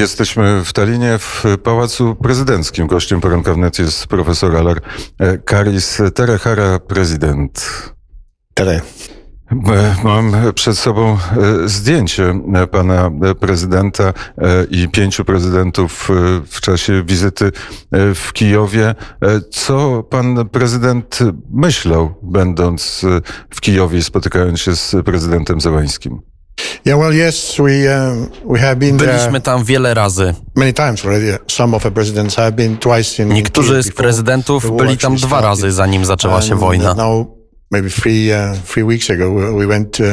Jesteśmy w Talinie w Pałacu Prezydenckim. Gościem poranka wnet jest profesor Alar e, Karis Terehara, prezydent. Tere. E, Mam przed sobą e, zdjęcie pana prezydenta i pięciu prezydentów w czasie wizyty w Kijowie. Co pan prezydent myślał, będąc w Kijowie i spotykając się z prezydentem Zełańskim? Yeah, well, yes, we um, we have been Byliśmy tam wiele razy. many times already. Some of the presidents have been twice in. Niektórzy z war byli tam dwa razy, zanim zaczęła się wojna. Uh. Uh,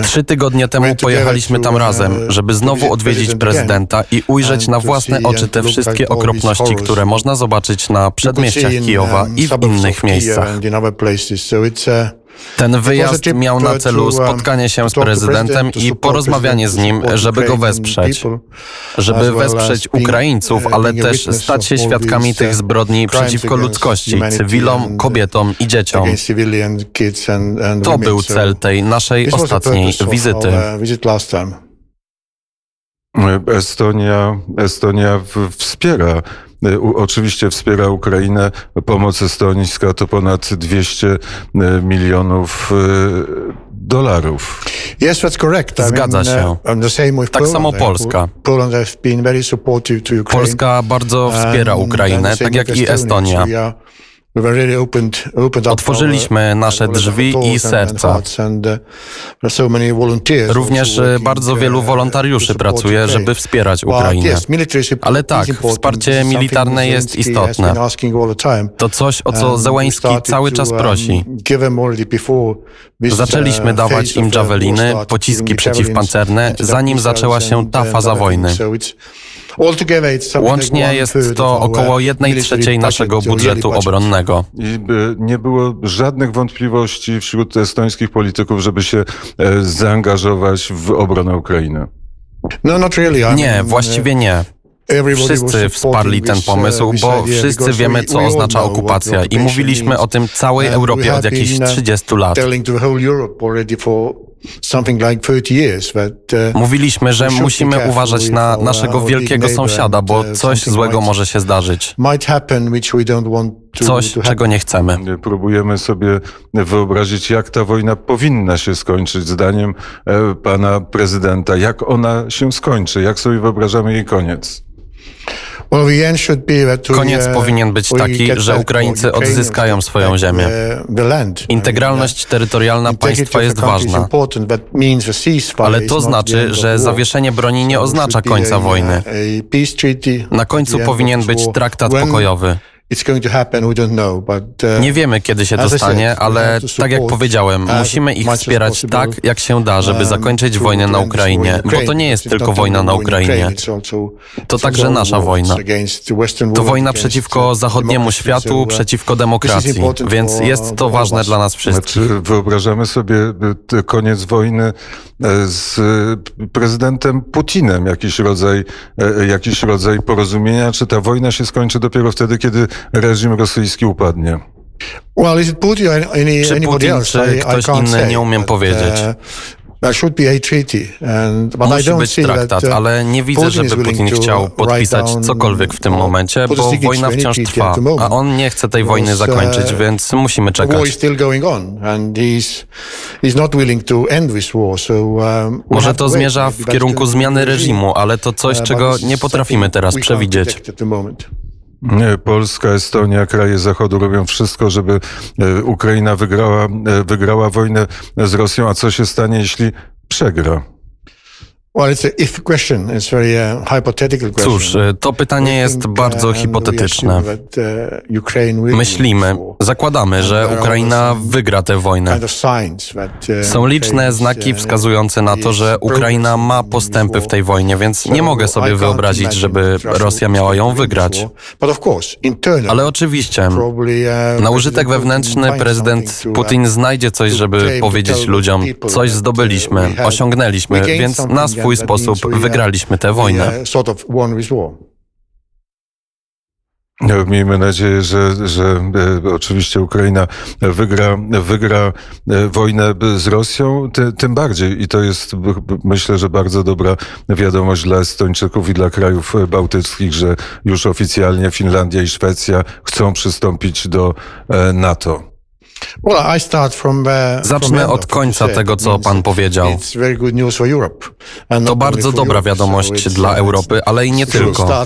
Trzy tygodnie temu pojechaliśmy tam uh, razem, żeby to znowu odwiedzić prezydenta i ujrzeć na własne oczy te wszystkie okropności, które można zobaczyć na przedmieściach Kijowa um, i w innych miejscach. Ten wyjazd miał na celu spotkanie się z prezydentem i porozmawianie z nim, żeby go wesprzeć. Żeby wesprzeć Ukraińców, ale też stać się świadkami tych zbrodni przeciwko ludzkości, cywilom, kobietom i dzieciom. To był cel tej naszej ostatniej wizyty. uh, time. Estonia, Estonia wspiera, oczywiście wspiera Ukrainę. Pomoc estońska to ponad 200 e, milionów e, dolarów. Yes, that's correct. Zgadza się. Uh, Tak samo Uh, Polska. Polska bardzo wspiera and Ukrainę, tak jak i Estonia. Otworzyliśmy nasze drzwi i serca. uh, Również bardzo uh, wielu wolontariuszy pracuje, żeby wspierać Ukrainę. Ale tak, wsparcie militarne jest istotne. To coś, o co Zełański cały czas um, prosi. Zaczęliśmy uh, dawać im javeliny, pociski przeciwpancerne, zanim zaczęła się ta faza wojny. Łącznie jest to około jednej military trzeciej budget, naszego budżetu obronnego. I e, nie było żadnych wątpliwości wśród estońskich polityków, żeby się e, zaangażować w obronę Ukrainy. No, Nie, właściwie nie. was Wszyscy wsparli ten this, pomysł, bo wszyscy wiemy, co oznacza okupacja i mówiliśmy o tym całej Europie od jakichś been, uh, 30 lat. Telling to the whole Europe already for something like 30 years that uh, Mówiliśmy, że musimy uważać na naszego wielkiego sąsiada, bo uh, coś złego może się zdarzyć. might happen which we don't want to, Coś, czego nie chcemy. Próbujemy sobie wyobrazić, jak ta wojna powinna się skończyć, zdaniem e, pana prezydenta. Jak ona się skończy, jak sobie wyobrażamy jej koniec. Koniec uh, powinien być taki, że Ukraińcy odzyskają swoją back ziemię. Integralność terytorialna uh, państwa jest ważna, ale to znaczy, że zawieszenie broni nie oznacza końca wojny. Na końcu powinien być traktat pokojowy. It's going to happen, we don't know, but, uh, Nie wiemy, kiedy się as to I said, stanie, we ale tak jak support powiedziałem, as musimy ich wspierać tak, jak się da, żeby um, zakończyć wojnę na Ukrainie, bo to nie jest tylko wojna na Ukrainie. To także nasza wojna. To wojna przeciwko uh, zachodniemu światu, uh, przeciwko demokracji, więc jest to ważne dla nas wszystkich. Znaczy, wyobrażamy sobie koniec wojny e, z e, prezydentem Putinem, jakiś rodzaj, e, jakiś rodzaj porozumienia, czy ta wojna się skończy dopiero wtedy, kiedy reżim rosyjski upadnie? Well, is it Putin or any, Czy anybody Putin, else? czy I, I ktoś can't inny, nie umiem but, powiedzieć. Uh, there should be a treaty, and, but I Musi don't być see traktat, that, uh, ale nie widzę, Putin żeby Putin chciał podpisać cokolwiek w tym momencie, bo wojna wciąż trwa, a on nie chce tej wojny Because, zakończyć, uh, więc musimy czekać. um, Może to zmierza w kierunku zmiany reżimu, ale to coś, Uh, czego nie potrafimy teraz przewidzieć. Polska, Estonia, kraje Zachodu robią wszystko, żeby e, Ukraina wygrała, e, wygrała wojnę z Rosją. A co się stanie, jeśli przegra? Cóż, y, to pytanie jest bardzo uh, hipotetyczne. uh, Myślimy, zakładamy, że Ukraina wygra tę wojnę. uh, Są liczne znaki uh, wskazujące na to, że Ukraina ma postępy w tej wojnie, więc nie mogę sobie wyobrazić, żeby Rosja miała ją wygrać. Ale oczywiście, uh, na użytek wewnętrzny prezydent uh, Putin znajdzie coś, żeby powiedzieć ludziom, coś uh, zdobyliśmy, osiągnęliśmy, więc something na and swój sposób wygraliśmy tę wojnę. E, Miejmy nadzieję, że, że e, oczywiście Ukraina wygra, wygra e, wojnę z Rosją, ty, tym bardziej. I to jest, myślę, że bardzo dobra wiadomość dla Estończyków i dla krajów e, bałtyckich, że już oficjalnie Finlandia i Szwecja chcą przystąpić do NATO. Uh, Zacznę od końca tego, co pan powiedział. To bardzo dobra wiadomość dla uh, Europy, ale i nie tylko.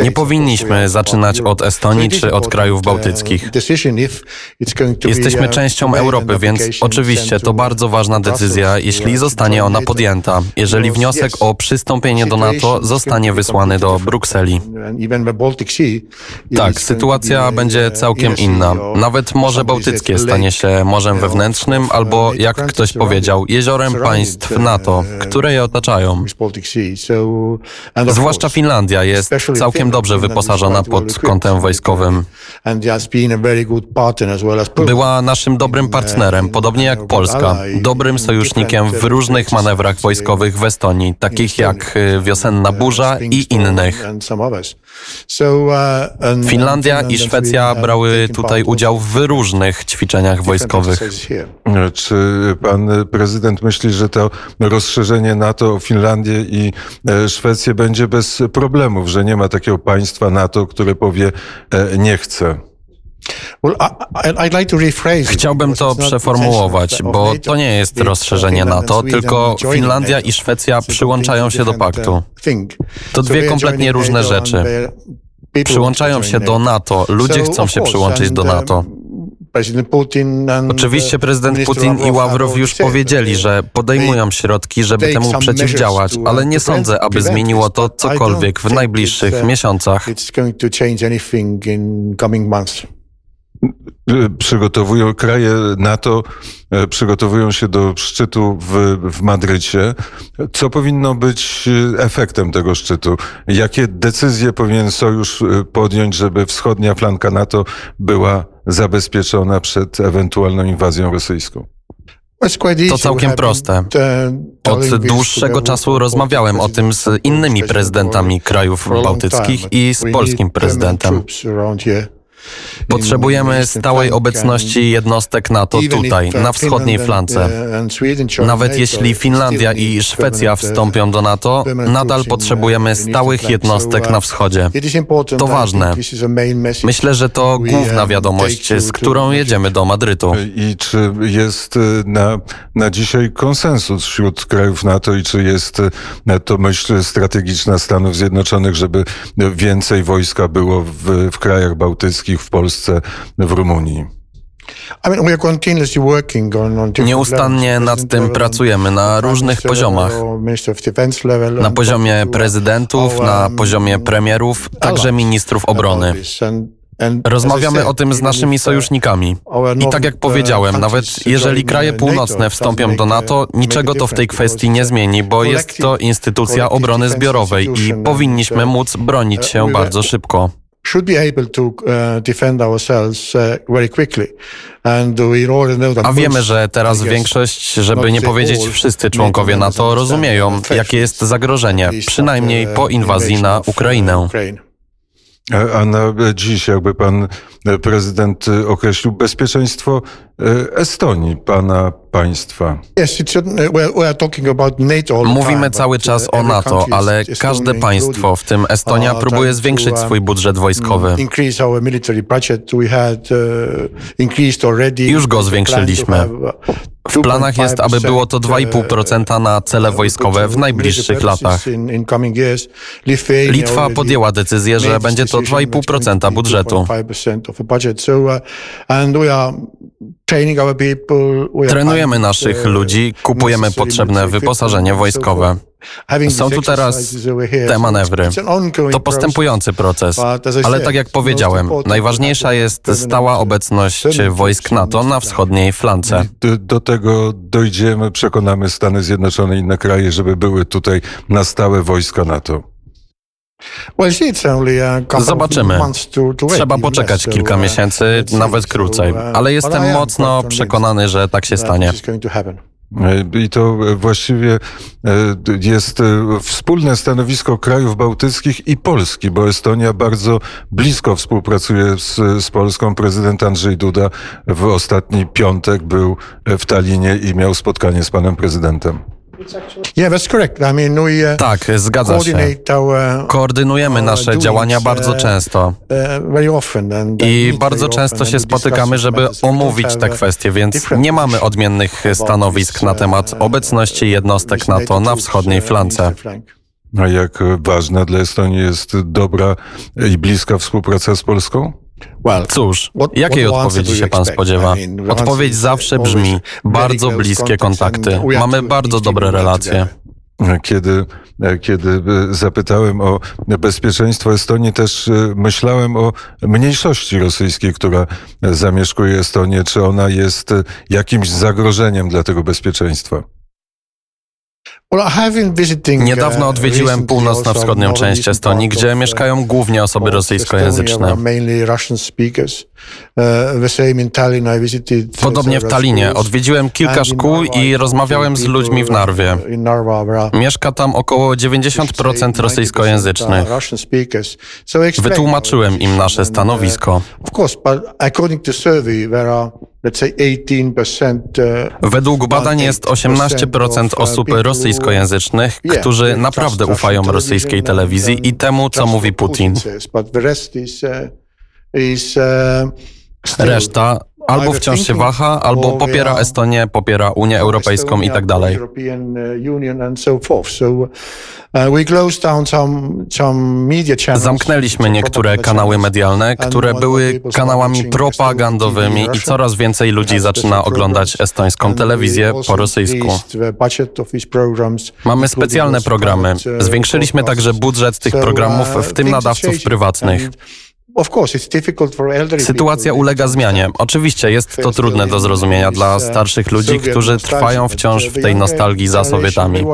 Nie powinniśmy zaczynać od. Estonii czy od krajów uh, bałtyckich. Jesteśmy częścią Europy, więc oczywiście to bardzo ważna decyzja, jeśli zostanie ona podjęta. Jeżeli wniosek o przystąpienie do NATO zostanie wysłany do Brukseli. Tak, sytuacja będzie całkiem inna. Nawet Morze Bałtyckie stanie się morzem wewnętrznym albo, uh, jak ktoś powiedział, jeziorem państw uh, NATO, które je otaczają. of Zwłaszcza Finlandia jest całkiem dobrze wyposażona pod kątem wojskowym. uh. Była naszym dobrym partnerem, podobnie jak Polska, dobrym sojusznikiem w różnych manewrach wojskowych w Estonii, takich jak wiosenna burza i innych. uh, Finlandia i Szwecja brały tutaj udział w różnych ćwiczeniach wojskowych. Czy pan prezydent myśli, że to rozszerzenie NATO o Finlandię i e, Szwecję będzie bez problemów, że nie ma takiego państwa NATO, które powie e, nie chce? Chciałbym to przeformułować, bo to nie jest rozszerzenie NATO, tylko Finlandia i Szwecja przyłączają się do paktu. To dwie kompletnie różne rzeczy. Przyłączają się do NATO, ludzie chcą się przyłączyć do NATO. Oczywiście prezydent Putin i Ławrow już powiedzieli, że podejmują środki, żeby temu przeciwdziałać, ale nie sądzę, aby zmieniło to cokolwiek w najbliższych miesiącach. Przygotowują kraje NATO, e, przygotowują się do szczytu w, w Madrycie. Co powinno być e, efektem tego szczytu? Jakie decyzje powinien sojusz e, podjąć, żeby wschodnia flanka NATO była zabezpieczona przed ewentualną inwazją rosyjską? To całkiem proste. Od dłuższego czasu rozmawiałem o tym z innymi prezydentami krajów bałtyckich i z polskim prezydentem. Potrzebujemy stałej obecności jednostek NATO tutaj, na wschodniej flance. Nawet jeśli Finlandia i Szwecja wstąpią do NATO, nadal potrzebujemy stałych jednostek na wschodzie. To ważne. Myślę, że to główna wiadomość, z którą jedziemy do Madrytu. I czy jest e, na, na dzisiaj konsensus wśród krajów NATO i czy jest e, to myśl strategiczna Stanów Zjednoczonych, żeby więcej wojska było w, w krajach bałtyckich, w Polsce, w Rumunii? Nieustannie nad tym pracujemy na różnych poziomach. Na poziomie prezydentów, na poziomie premierów, także ministrów obrony. Rozmawiamy o tym z naszymi sojusznikami. I tak jak powiedziałem, nawet jeżeli kraje północne wstąpią do NATO, niczego to w tej kwestii nie zmieni, bo jest to instytucja obrony zbiorowej i powinniśmy móc bronić się bardzo szybko. Should be able to uh, defend ourselves uh, very quickly. And we already know that A wiemy, że teraz większość, żeby nie powiedzieć wszyscy członkowie NATO, rozumieją, jakie jest zagrożenie, przynajmniej po inwazji na Ukrainę. A na dziś, jakby pan e, prezydent e, określił bezpieczeństwo e, Estonii, pana państwa. Mówimy cały czas o NATO, ale każde państwo, w tym Estonia, próbuje zwiększyć swój um, budżet wojskowy. increased already. Już go zwiększyliśmy. Uh, W planach jest, aby było to 2,5% na cele wojskowe w najbliższych latach. Litwa podjęła decyzję, że będzie to 2,5% budżetu. Trenujemy naszych ludzi, kupujemy potrzebne wyposażenie wojskowe. Są tu teraz te manewry. To postępujący proces, ale tak jak powiedziałem, najważniejsza jest stała obecność wojsk NATO na wschodniej flance. Do, do tego dojdziemy, przekonamy Stany Zjednoczone i inne kraje, żeby były tutaj na stałe wojska NATO. Zobaczymy. Trzeba poczekać kilka miesięcy, nawet krócej, ale jestem mocno przekonany, że tak się stanie. I to właściwie jest wspólne stanowisko krajów bałtyckich i Polski, bo Estonia bardzo blisko współpracuje z, z Polską. Prezydent Andrzej Duda w ostatni piątek był w Talinie i miał spotkanie z panem prezydentem. Yeah, that's correct. I mean, we, uh, Tak, zgadza się. coordinate our, Koordynujemy our nasze działania uh, bardzo często. uh, very often and, I bardzo często się spotykamy, żeby omówić te kwestie, więc nie mamy odmiennych stanowisk na temat obecności jednostek NATO na wschodniej flance. A jak ważna dla Estonii jest dobra i bliska współpraca z Polską? Cóż, jakiej odpowiedzi się pan spodziewa? Odpowiedź zawsze brzmi bardzo bliskie kontakty. Mamy bardzo dobre relacje. Kiedy, kiedy zapytałem o bezpieczeństwo Estonii, też e, myślałem o mniejszości rosyjskiej, która zamieszkuje Estonię. Czy ona jest e, jakimś zagrożeniem dla tego bezpieczeństwa? Well, I have been visiting, Niedawno uh, odwiedziłem recently północno-wschodnią część Estonii, gdzie uh, mieszkają głównie osoby rosyjskojęzyczne. Uh, Podobnie w Talinie odwiedziłem kilka szkół i rozmawiałem z ludźmi w Narwie. Mieszka tam około 90% rosyjskojęzycznych. Wytłumaczyłem im nasze stanowisko. Of course, but according to survey, there are, let's say, 18%. Uh, Według badań jest 18% of, uh, osób rosyjskojęzycznych, którzy naprawdę ufają rosyjskiej telewizji and, i temu, co mówi Putin. uh, Reszta albo wciąż się waha, albo popiera Estonię, popiera Unię Europejską i tak dalej. Uh, uh. Zamknęliśmy niektóre kanały medialne, które były kanałami propagandowymi i coraz więcej ludzi zaczyna oglądać estońską telewizję po rosyjsku. Mamy specjalne programy. uh, Zwiększyliśmy także budżet tych programów, w tym nadawców prywatnych. Sytuacja ulega zmianie. Oczywiście jest to trudne do zrozumienia dla starszych ludzi, którzy trwają wciąż w tej nostalgii za Sowietami.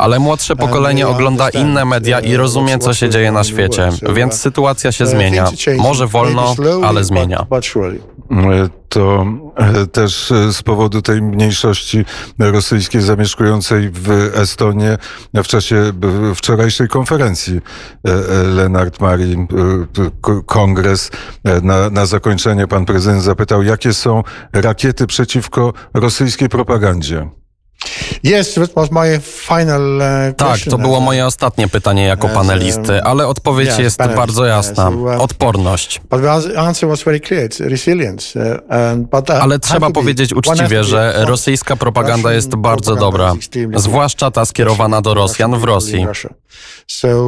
Ale młodsze pokolenie ogląda inne media i rozumie, co się dzieje na świecie, więc sytuacja się zmienia. Może wolno, ale zmienia. E, To e, też e, z powodu tej mniejszości rosyjskiej zamieszkującej w Estonię w czasie wczorajszej konferencji Lenart Mari, k- kongres, na, na zakończenie pan prezydent zapytał, jakie są rakiety przeciwko rosyjskiej propagandzie. Yes, that was my final uh, Tak, question. to było moje ostatnie pytanie jako panelisty, ale odpowiedź yeah, jest panelist, bardzo jasna. as, Odporność. Ale trzeba powiedzieć uczciwie, że rosyjska propaganda jest bardzo dobra, zwłaszcza ta skierowana do Rosjan w Rosji.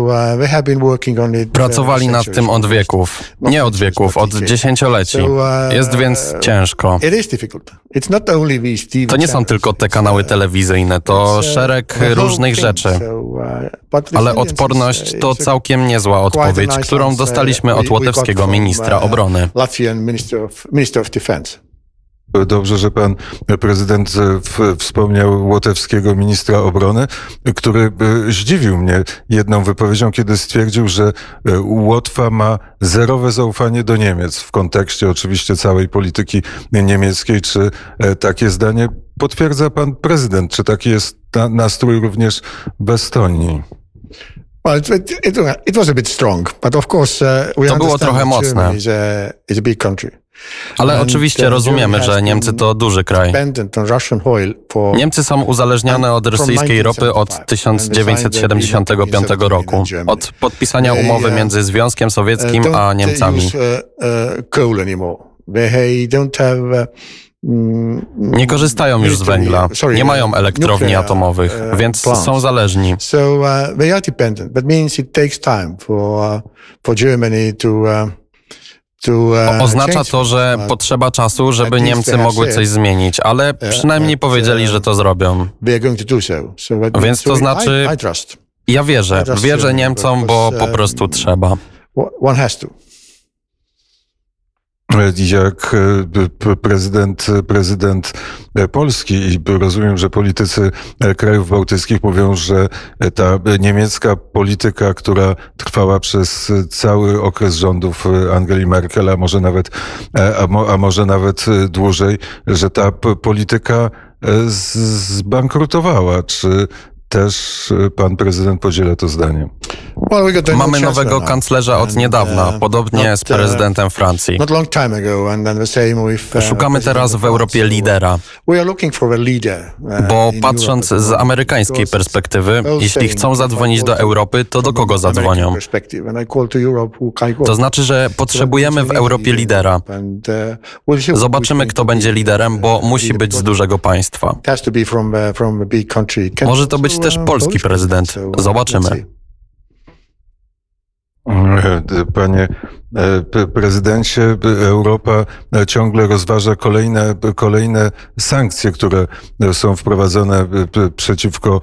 uh, it, uh, Pracowali nad tym od wieków. Nie od wieków, od dziesięcioleci. Uh, Jest więc ciężko. To nie są tylko te kanały uh, to uh, szereg whole różnych rzeczy. Ale odporność uh, to całkiem niezła odpowiedź, którą dostaliśmy od łotewskiego ministra uh, obrony. Latvian Minister of, Minister of Defense. Dobrze, że pan prezydent e, w, wspomniał łotewskiego ministra obrony, który e, zdziwił mnie jedną wypowiedzią, kiedy stwierdził, że e, Łotwa ma zerowe zaufanie do Niemiec w kontekście oczywiście całej polityki niemieckiej. Czy e, takie zdanie potwierdza pan prezydent? Czy taki jest na, nastrój również w Estonii? Well, it, it, it, was a bit strong, but of course uh, we To było trochę mocne. Is a, is a big country. Ale And, oczywiście uh, rozumiemy, że Niemcy to duży kraj. Niemcy są uzależnione od rosyjskiej ropy od 1975 1975 roku, od podpisania umowy między Związkiem uh, Sowieckim don't a Niemcami. Mm, Nie korzystają już z węgla, nie mają elektrowni atomowych, uh, więc są zależni. So uh, they are dependent. That means it takes time for uh, for Germany to uh, Oznacza to, że potrzeba czasu, żeby Niemcy mogły coś zmienić, ale przynajmniej powiedzieli, że to zrobią. Więc to znaczy-. Ja wierzę, wierzę Niemcom, bo po prostu trzeba. One has to. Jak e, prezydent, prezydent e, Polski i rozumiem, że politycy e, krajów bałtyckich mówią, że ta niemiecka polityka, która trwała przez cały okres rządów Angeli Merkel, a może nawet, a, mo, a może nawet dłużej, że ta polityka zbankrutowała. Czy też e, pan prezydent podziela to zdanie? Mamy nowego now. kanclerza od niedawna, uh, podobnie z prezydentem Francji. Uh, Szukamy teraz w Europie lidera, uh, bo patrząc z amerykańskiej perspektywy, jeśli chcą zadzwonić do Europy, to do kogo zadzwonią? to znaczy, że potrzebujemy w Europie lidera. Uh, Zobaczymy, kto będzie liderem, bo uh, musi być z dużego państwa. uh, Może to być też uh, polski prezydent. Zobaczymy. let's see. E, Panie e, p- prezydencie, Europa e, ciągle rozważa kolejne, kolejne sankcje, które e, są wprowadzone e, przeciwko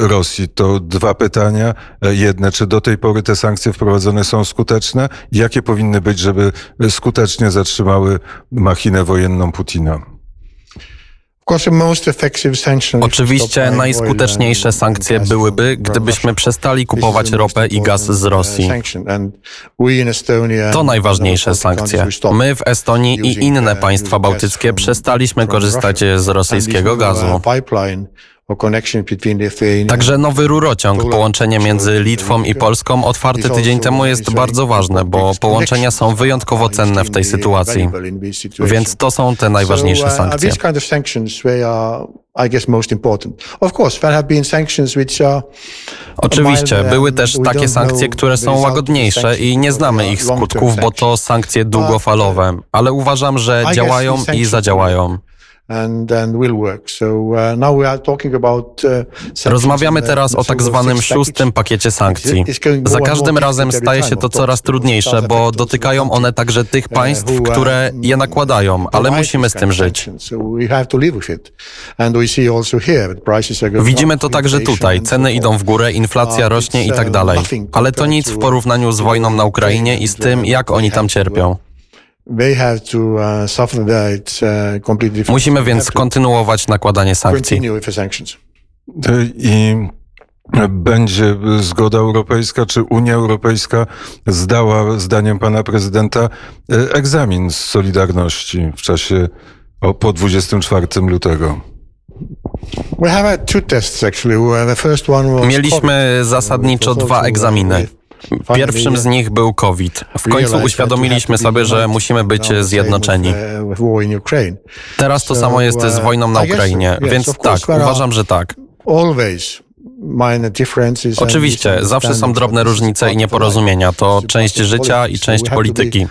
Rosji. To dwa pytania. Jedne, czy do tej pory te sankcje wprowadzone są skuteczne? Jakie powinny być, żeby skutecznie zatrzymały machinę wojenną Putina? Of course, the most effective sanctions Oczywiście najskuteczniejsze sankcje byłyby, gdybyśmy przestali kupować ropę i gaz z uh, Rosji. To najważniejsze sankcje. My w Estonii i inne uh, państwa bałtyckie przestaliśmy korzystać z rosyjskiego gazu. Uh, Także nowy rurociąg, połączenie między Litwą i Polską otwarte tydzień temu jest bardzo ważne, bo połączenia są wyjątkowo cenne w tej sytuacji. Więc to są te najważniejsze uh, sankcje. Which are Oczywiście, były też takie sankcje, które są łagodniejsze i nie znamy ich skutków, bo to sankcje długofalowe, ale uważam, że działają i zadziałają. And, and will work. So uh, now we are talking about uh, sanctions Rozmawiamy the- teraz o tak zwanym szóstym pakiecie sankcji. Za każdym razem staje się to coraz trudniejsze, bo dotykają one także tych państw, uh, które je nakładają, ale musimy z tym żyć. Widzimy to także tutaj. Ceny idą w górę, inflacja Uh, rośnie i tak uh, dalej. Ale to nic w porównaniu z wojną na Ukrainie i z tym, jak uh, oni tam cierpią. Musimy We więc have to kontynuować nakładanie sankcji. continue with the sanctions. E, I będzie zgoda europejska, czy Unia Europejska zdała, zdaniem pana prezydenta, e, egzamin z Solidarności w czasie o, po 24 lutego? We have had two tests actually. where The first one was Mieliśmy zasadniczo dwa uh, egzaminy. Pierwszym z nich był COVID. W końcu uświadomiliśmy sobie, że musimy być zjednoczeni. Teraz to samo jest z wojną na Ukrainie, więc tak, uważam, że tak. Oczywiście, zawsze są drobne różnice i nieporozumienia. To część życia i część polityki.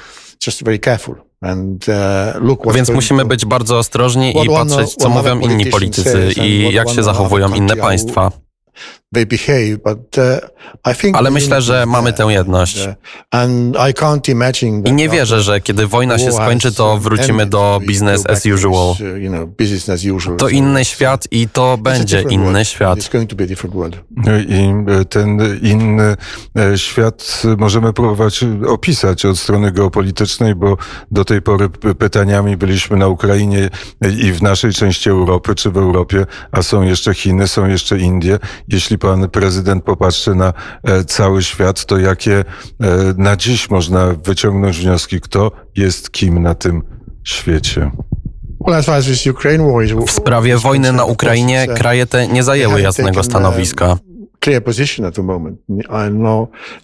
Więc musimy być bardzo ostrożni i patrzeć, co mówią inni politycy i jak się zachowują inne państwa. Ale myślę, że mamy tę jedność. I nie wierzę, że kiedy wojna się skończy, to wrócimy do business as usual. To inny świat i to będzie inny świat. I e, ten inny e, świat możemy próbować opisać od strony geopolitycznej, bo do tej pory pytaniami byliśmy na Ukrainie i w naszej części Europy, czy w Europie, a są jeszcze Chiny, są jeszcze Indie. Jeśli pan prezydent popatrzy na e, cały świat, to jakie e, na dziś można wyciągnąć wnioski, kto jest kim na tym świecie? W sprawie wojny na Ukrainie kraje te nie zajęły jasnego stanowiska.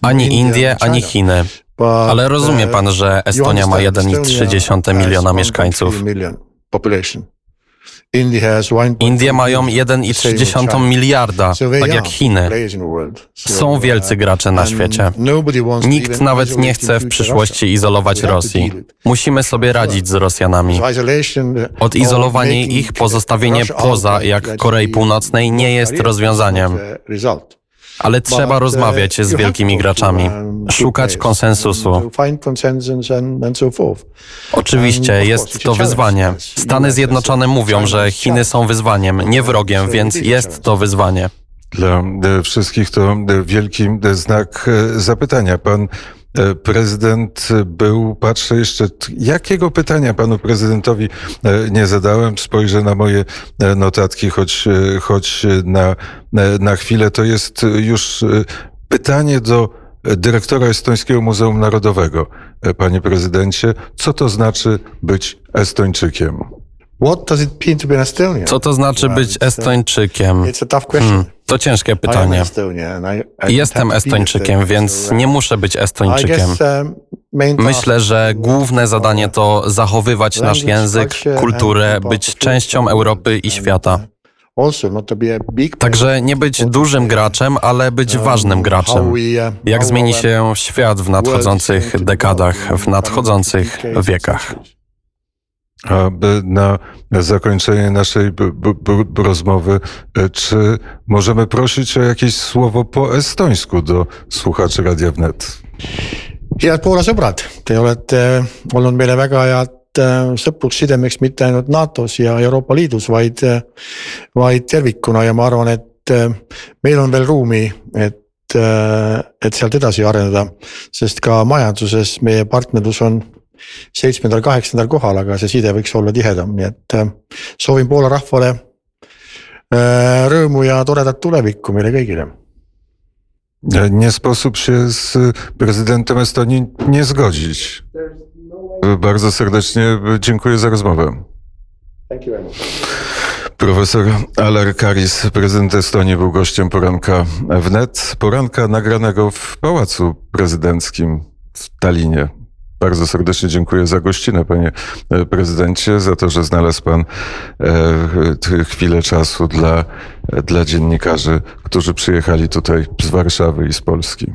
Ani Indie, ani Chiny. Ale rozumie pan, że Estonia ma 1,3 miliona mieszkańców. Indie mają 1,3 miliarda, tak jak Chiny. Są wielcy gracze na świecie. Nikt nawet nie chce w przyszłości izolować Rosji. Musimy sobie radzić z Rosjanami. Odizolowanie ich, pozostawienie poza, jak Korei Północnej, nie jest rozwiązaniem. Ale trzeba rozmawiać z wielkimi graczami, szukać konsensusu. Oczywiście jest to wyzwanie. Stany Zjednoczone mówią, że Chiny są wyzwaniem, nie wrogiem, więc jest to wyzwanie. Dla e, wszystkich to e, wielki e, znak zapytania. Pan prezydent był, patrzę jeszcze, jakiego pytania panu prezydentowi nie zadałem. Spojrzę na moje notatki, choć, choć na, na chwilę. To jest już pytanie do dyrektora Estońskiego Muzeum Narodowego. Panie prezydencie, co to znaczy być Estończykiem? What does it mean to be an Estonian? Co to znaczy być Estończykiem? It's a tough question. Hmm, to ciężkie pytanie. I Jestem be Estończykiem, więc uh, nie muszę być Estończykiem. um, Myślę, że główne zadanie to zachowywać nasz język, culture, kulturę, być częścią flow Europy i świata. uh, big Także nie być dużym graczem, ale być ważnym graczem. Jak zmieni się świat w nadchodzących dekadach, w nadchodzących wiekach. Aby na zakończenie naszej rozmowy, e, czy możemy prosić o jakieś słowo po estońsku do słuchaczy Radia Wnet? head Poola sõbrad, te olete olnud meile väga head äh, sõpruks sidemeks mitte ainult NATO-s ja Euroopa Liidus, vaid, äh, vaid tervikuna ja ma arvan, et meil on veel ruumi, et, et sealt edasi areneda. sest ka majanduses meie partnerlus on seitsmendal, kaheksandal kohal, aga see side võiks olla tihedam, nii et äh, soovin Poola rahvale äh, rõõmu ja toredat tulevikku meile kõigile. Nie sposób się z prezydentem Estonii nie zgodzić. Bardzo serdecznie dziękuję za rozmowę. Profesor Alar Karis, prezydent Estonii, był gościem poranka wnet. Poranka nagranego w Pałacu Prezydenckim w Talinie. Bardzo serdecznie dziękuję za gościnę, panie e, prezydencie, za to, że znalazł pan e, chwilę czasu dla, dla dziennikarzy, którzy przyjechali tutaj z Warszawy i z Polski.